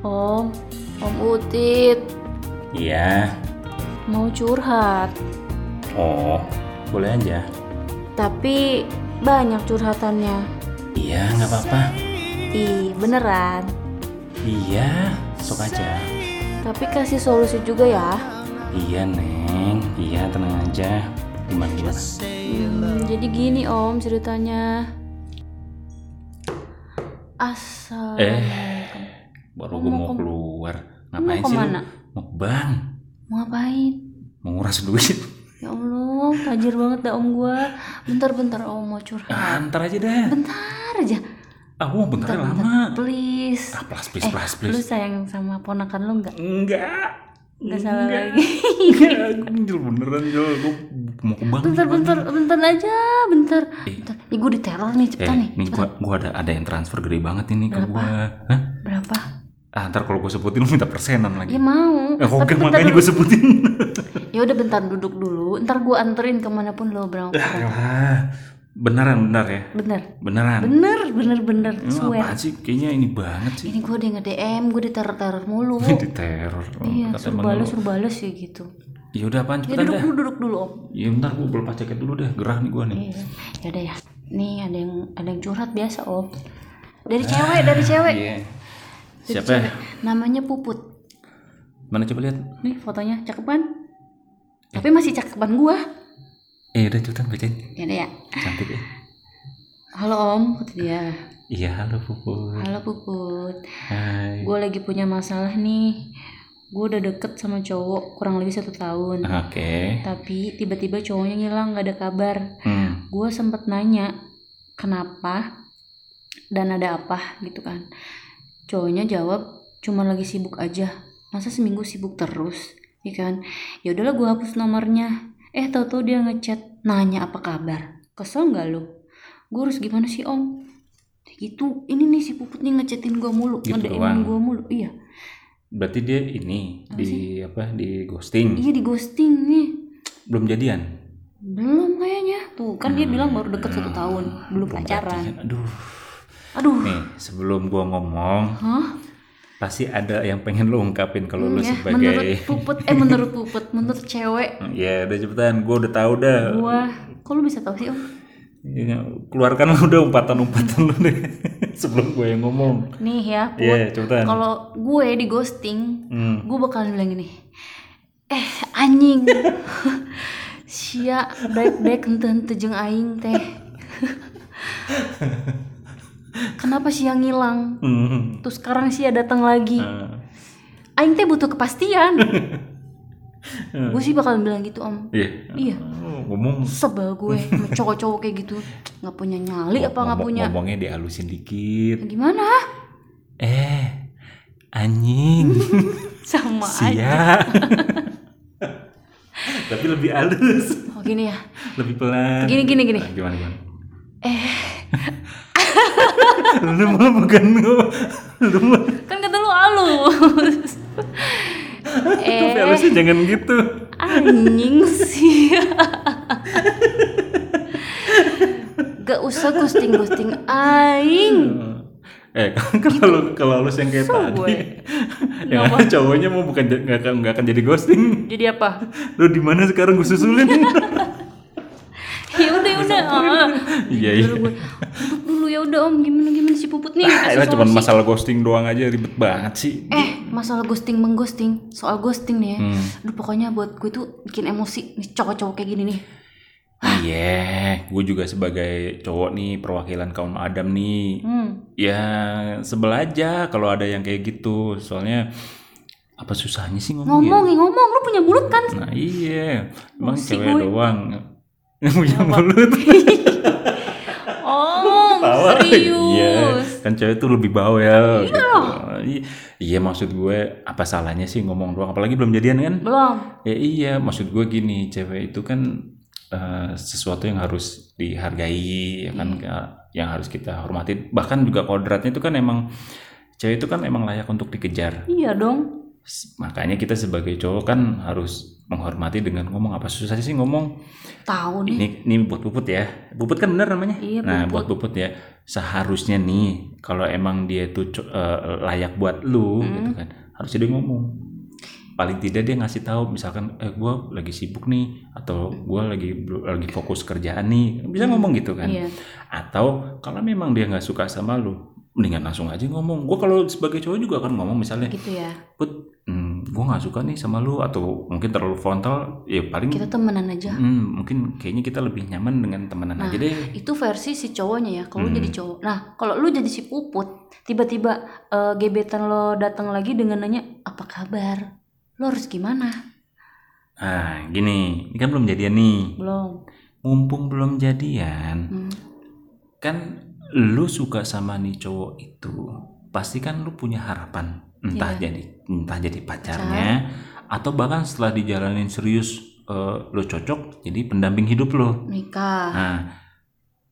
Om, Om Utit, Iya. mau curhat. Oh, boleh aja. Tapi banyak curhatannya. Iya, nggak apa-apa. Ih, beneran. Iya, sok aja. Tapi kasih solusi juga ya. Iya, Neng. Iya, tenang aja. Gimana gimana? Hmm, jadi gini Om ceritanya. Asal. Eh, baru gue mau mau ke- keluar. Mau Ngapain sih lu? Mau ke bank. Mau ngapain? Mau nguras duit. Ya Allah, tajir banget dah Om gua. Bentar-bentar Om mau curhat. Ah, ntar aja deh. Bentar aja. Aku mau bentar Bentar, lama. Please. Ah, plus, please, Eh, plus, lu please. sayang sama ponakan lu nggak? Enggak. Nggak salah Enggak. lagi. Enggak, gue Jel, beneran Jel. Gue mau ke bank. bentar, nih, bentar, bentar aja, bentar. Eh. bentar. Ih, gue diteror nih, Eh, cepetan nih. nih cepetan. gua, gua ada ada yang transfer gede banget ini ke Berapa? gua. Hah? Berapa? Ah, ntar kalau gue sebutin lu minta persenan lagi. Ya mau. Eh, bentar makanya gue sebutin. Ya udah bentar duduk dulu. Ntar gue anterin ke mana pun lo berangkat. Ah, beneran bener ya? Bener. Beneran. Bener, bener, bener. Swear. apaan sih? Kayaknya ini banget sih. Ini gue udah nge-DM, gue diteror-teror mulu. Di teror. Oh, iya, kata suruh temen balas, suruh balas ya gitu. Ya udah apaan Ya cepetan duduk dah. dulu, duduk dulu om. Ya bentar gue belum jaket dulu deh. Gerah nih gua nih. Iya. Ya udah ya. Nih ada yang ada yang curhat biasa om. Dari cewek, dari cewek. Iya. Siapa? cewek. Namanya Puput. Mana coba lihat? Nih fotonya cakepan. Tapi masih cakepan gua. Eh udah cepetan bacain. Ya udah ya. Cantik ya. Halo om, kata dia. Iya halo Pupu. Halo Puput. Hai. Gue lagi punya masalah nih. Gue udah deket sama cowok kurang lebih satu tahun. Oke. Tapi tiba-tiba cowoknya ngilang gak ada kabar. Hmm. Gue sempet nanya kenapa dan ada apa gitu kan. Cowoknya jawab cuma lagi sibuk aja. Masa seminggu sibuk terus, ya kan? Ya udahlah gue hapus nomornya. Eh tau-tau dia ngechat nanya apa kabar. Kesel nggak lo? Gue harus gimana sih om? Gitu. Ini nih si puput nih ngechatin gue mulu, Gitu nge doang. gue mulu. Iya. Berarti dia ini Apa di apa di ghosting. Iya di ghosting nih. Belum jadian. Belum kayaknya. Tuh kan dia bilang baru deket satu tahun, belum pacaran. Berarti- Aduh. Aduh. Nih, sebelum gua ngomong, Hah? pasti ada yang pengen lu ungkapin kalau lu Ya, sebagai menurut puput eh menurut puput menurut cewek Ya, udah cepetan. Gua udah tahu dah. gua kok lu bisa tahu sih om Ya, keluarkan lu udah umpatan-umpatan lu deh sebelum gue yang ngomong. nih ya put Iya, cepetan. kalau gue di ghosting Hmm. gue bakalan bilang gini eh anjing sia baik baik hente jeung aing teh kenapa sia ngilang Hmm. terus sekarang sia datang lagi Nah, aing teh butuh kepastian gue sih bakalan bilang gitu om Iya. Iya. Oh, ngomong sebel gue cowok-cowok kayak gitu nggak punya nyali apa nggak punya ngomongnya dihalusin dikit. gimana Eh, anjing. sama aja. Tapi lebih halus, oh gini ya lebih pelan. gini gini gini Nah, gimana gimana? eh Lu malah bukan lu. Lu mah kan kata lu halus tapi eh halusnya jangan gitu. anjing sih gak usah ghosting ghosting aing Eh, kalau lu kalau halus yang kayak Kesel tadi, gue. yang ada cowoknya mau bukan nggak akan nggak akan jadi ghosting. jadi apa Lu di mana sekarang gue susulin? ya udah ya udah ah. Iya iya. dulu ya udah om gimana gimana si puput nih Ah, itu cuma masalah ghosting doang aja ribet banget sih. Eh, masalah ghosting mengghosting, soal ghosting nih ya. Hmm. Aduh, pokoknya buat gue tuh bikin emosi nih cowok-cowok kayak gini nih. Iya, gue juga sebagai cowok nih perwakilan kaum Adam nih. Hmm. Ya sebel aja kalau ada yang kayak gitu. Soalnya apa susahnya sih ngomong ya? Ngomong, nih, ngomong, lu punya mulut kan? Nah iya, emang cewek gue. doang yang punya mulut. Oh, Tawa. serius. Iya, kan cewek tuh lebih bawel. Gitu. I- Iya maksud gue apa salahnya sih ngomong doang, apalagi belum jadian kan? Belum. Ya iya, maksud gue gini, cewek itu kan eh, sesuatu yang harus dihargai, ya kan, Kayak yang harus kita hormati. Bahkan juga kodratnya itu kan emang cewek itu kan emang layak untuk dikejar. Iya dong. Makanya kita sebagai cowok kan harus menghormati dengan ngomong. Apa susah sih ngomong? Tahu nih. Ini ini buat puput ya. Puput kan bener namanya. Iya, nah buat puput ya. Seharusnya nih kalau emang dia tuh eh, layak buat lu Hmm. gitu kan harusnya dia ngomong. Paling tidak dia ngasih tahu misalkan eh gue lagi sibuk nih atau gue lagi lagi fokus kerjaan nih bisa ngomong gitu kan. Iya. Atau kalau memang dia nggak suka sama lu mendingan langsung aja ngomong gue kalau sebagai cowok juga akan ngomong misalnya gitu ya put hmm, gue nggak suka nih sama lu atau mungkin terlalu frontal ya paling kita temenan aja Hmm, mungkin kayaknya kita lebih nyaman dengan temenan Nah, aja deh. itu versi si cowoknya ya kalau Hmm. jadi cowok nah kalau lu jadi si puput tiba-tiba eh, gebetan lo datang lagi dengan nanya apa kabar lo harus gimana Nah, gini, ini kan belum jadian nih. belum Mumpung belum jadian, Hmm. kan lu suka sama nih cowok itu, pasti kan lu punya harapan, entah Iya. jadi entah jadi pacarnya atau bahkan setelah dijalanin serius eh, lu cocok jadi pendamping hidup lo. nikah Nah,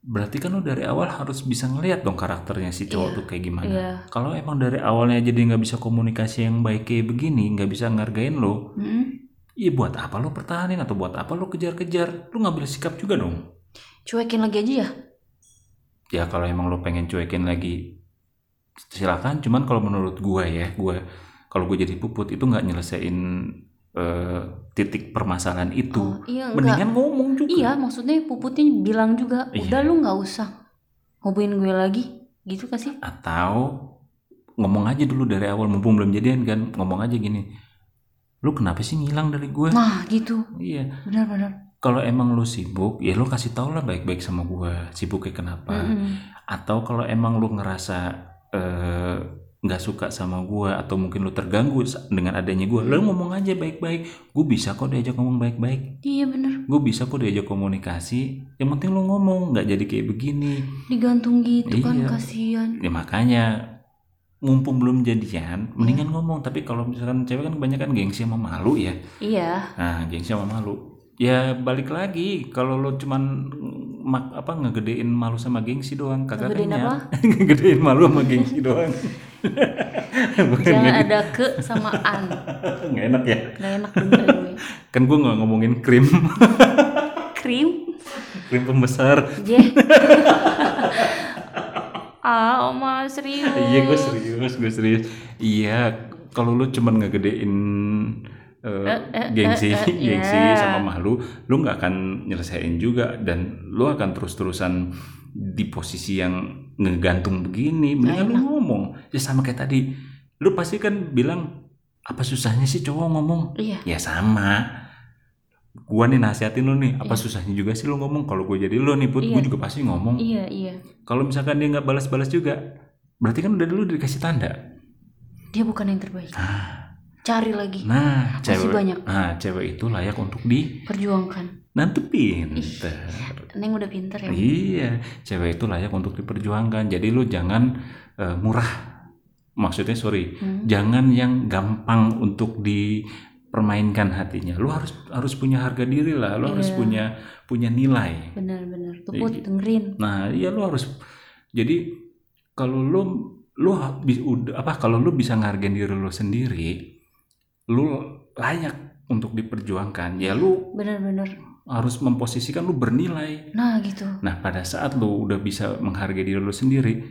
berarti kan lu dari awal harus bisa ngeliat dong karakternya si cowok Iya, tuh kayak gimana. iya. Kalau emang dari awalnya jadi nggak bisa komunikasi yang baik kayak begini, nggak bisa ngargain lo, Hmm. Iya buat apa lo pertahanin atau buat apa lo kejar-kejar? Lo ngambil sikap juga dong. cuekin lagi aja ya Ya kalau emang lo pengen cuekin lagi, silakan. Cuman kalau menurut gua ya, gua kalau gue jadi puput itu nggak nyelesain eh, titik permasalahan itu. Oh, iya enggak Mendingan ngomong juga. iya maksudnya puputnya bilang juga Iya. udah lu nggak usah hubungin gue lagi gitu kan sih Atau ngomong aja dulu dari awal mumpung belum jadian kan, ngomong aja gini. Lu kenapa sih ngilang dari gue? nah gitu Iya. benar-benar Kalau emang lu sibuk, ya lu kasih tau lah baik-baik sama gua. Sibuknya kenapa? Mm-mm. atau kalau emang lu ngerasa eh, nggak suka sama gua atau mungkin lu terganggu dengan adanya gua lu ngomong aja baik-baik. Gue bisa kok diajak ngomong baik-baik. Iya bener. Gue bisa kok diajak komunikasi. Yang penting lu ngomong nggak jadi kayak begini. Digantung gitu kan Iya. kasihan. Ya makanya mumpung belum jadian mendingan ngomong. Tapi kalau misalkan cewek kan kebanyakan gengsi sama malu ya. Iya. Nah gengsi sama malu ya balik lagi. Kalau lo cuman mak apa ngegedein malu sama gengsi doang kagak Ngegedein kenyang. apa? ngegedein malu sama gengsi doang. Bukan jangan ngede- ada ke sama an. Nggak enak ya? Nggak enak gue. Kan gue nggak ngomongin krim. Krim? Krim pembesar. Je ah oma serius. Iya gue serius gue serius. Iya kalau lu cuman ngegedein eh, gengsi eh, gengsi iya. sama malu lu nggak akan nyelesain juga dan lu akan terus-terusan di posisi yang ngegantung begini. Mendingan lu ngomong. Ya sama kayak tadi. Lu pasti kan bilang apa susahnya sih cowok ngomong? Iya. Ya sama. Gua nih nasihatin lu nih apa susahnya juga sih lu ngomong? Kalau gue jadi lu nih put gue Iya. juga pasti ngomong. Iya iya. Kalau misalkan dia nggak balas-balas juga berarti kan udah dulu dikasih tanda. Dia bukan yang terbaik cari lagi. Nah Masih cewek banyak. nah cewek itu layak untuk di perjuangkan nanti pinter neng udah pinter ya. Iya cewek itu layak untuk diperjuangkan. Jadi lu jangan eh, murah. Maksudnya sorry Hmm. jangan yang gampang untuk dipermainkan hatinya. Lu harus harus punya harga diri lah. Lu harus Iya. punya punya nilai. Benar-benar gitu. dengerin. Nah, iya lu harus jadi kalau lu lu apa kalau lu bisa ngargain diri lu sendiri, lu layak untuk diperjuangkan. Ya lu benar-benar harus memposisikan lu bernilai. nah gitu Nah, pada saat lu udah bisa menghargai diri lu sendiri,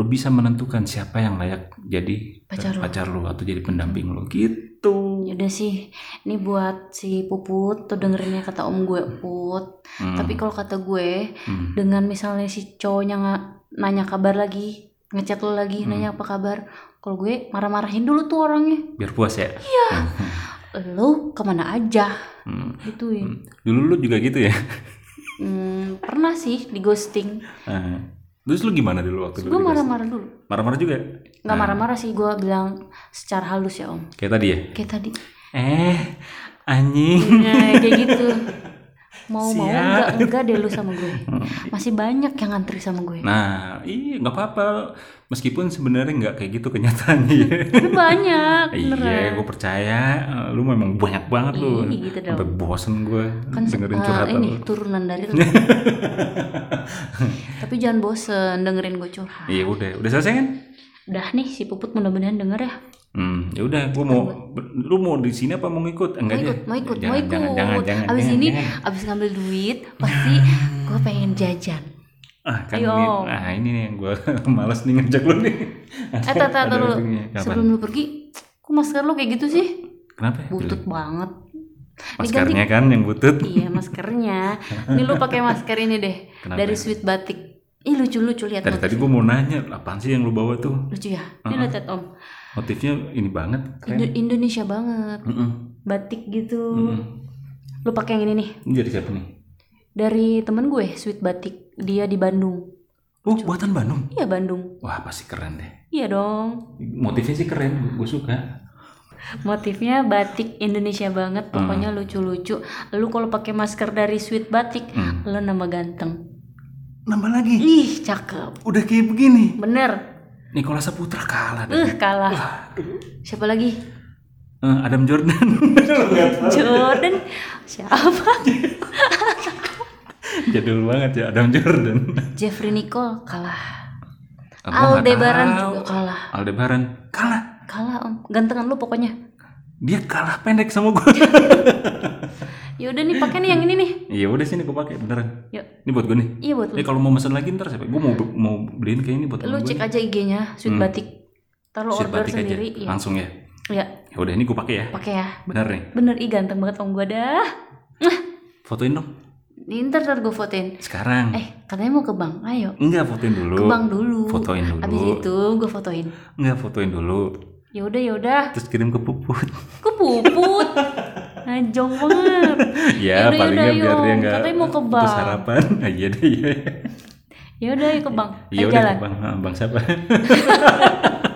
lu bisa menentukan siapa yang layak jadi Pacar lu. pacar lu atau jadi pendamping lu gitu. Yaudah sih, ini buat si Puput tuh dengerinnya kata om gue Put. Hmm, Tapi kalau kata gue, hmm. dengan misalnya si cowoknya nggak nanya kabar lagi, ngechat lo lagi, Hmm. nanya apa kabar, kalau gue marah-marahin dulu tuh orangnya. biar puas ya. Lo ke mana aja, Hmm. gituin. Dulu lu juga gitu ya. Hmm, pernah sih di ghosting. Nah, Terus lu gimana dulu waktu dulu? Gue marah-marah dulu. Marah-marah juga? Nggak marah-marah sih, gue bilang secara halus ya om. Kayak tadi ya? Kayak tadi. Eh, anjing. Nah, kayak gitu. Mau mau enggak enggak deh lu sama gue. Masih banyak yang ngantri sama gue. Nah, iya nggak apa-apa. Meskipun sebenarnya nggak kayak gitu kenyataannya. ya. Tapi banyak, iya, gue percaya. Eh, Lu memang banyak banget lu. Gitu dong. Sampai bosen gue kan dengerin eh, curhatan ini lu. turunan dari lu. Tapi jangan bosen dengerin gue curhat. Iya udah, udah selesai kan? Udah nih si Puput mudah-mudahan denger ya. Hmm, ya udah, gua mau, lu mau di sini apa mau ngikut? mau Enggak ikut aja. mau ikut Jangan, mau ikut Jangan, jangan, jangan. abis jangan, ini jangan. abis ngambil duit pasti gue pengen jajan Ah, kan Ayo. ini, nah ini nih yang gue males nih ngajak lu nih. eh tata tata. Kapan? sebelum lu pergi kok masker lu kayak gitu sih Kenapa? ya? butut banget Maskernya kan yang butut. iya maskernya ini lu pakai masker ini deh Kenapa? dari sweet batik ih lucu lucu lihat Dari tadi gue mau nanya, apaan sih yang lu bawa tuh? lucu ya ini Uh-uh. lihat om Motifnya ini banget, keren. Indo- Indonesia banget Mm-mm. batik gitu Mm-mm. lu pakai yang ini nih Ini dari siapa nih? dari temen gue sweet batik dia di Bandung Oh, buatan Bandung. iya Bandung Wah, pasti keren deh. iya dong Motifnya sih keren, gue suka. motifnya batik Indonesia banget pokoknya lucu-lucu lu kalau pakai masker dari sweet batik Hmm. lu nambah ganteng Nambah lagi. ih cakep Udah kayak begini. bener Nikola Saputra kalah eh kalah. Siapa lagi? Eh, Adam Jordan. Jordan? Siapa? Jadul banget ya Adam Jordan. Jeffrey Nicole kalah. Aldebaran juga kalah. Aldebaran. Kalah. kalah om. Gantengan lu pokoknya. Dia kalah pendek sama gue. ya udah nih pakai nih yang ini nih Iya udah sini gue pakai beneran. yuk Ini buat gue nih. iya buat Ini lu kalau mau mesen lagi ntar siapa? Gue mau mau beliin kayak ini buat lu cek gue. aja IG-nya sweet Hmm. batik Sweet order batik aja. sendiri iya Langsung ya. ya Ya udah ini gue pakai ya. pakai ya Bener nih. bener ih ganteng banget om gua dah Fotoin dong. Nih, ntar ntar gue fotoin Sekarang. eh katanya mau ke bank ayo Enggak fotoin dulu. ke bank dulu Fotoin dulu. abis itu gue fotoin Enggak fotoin dulu. ya udah ya udah Terus kirim ke Puput. ke puput najong banget ya Yaudah, palingnya yaudah, biar yuk. dia enggak Katanya mau ke bank. harapan. Ah, iya deh iya. ya udah yuk ke bank Iya Ayo udah bang, Ah, bang siapa?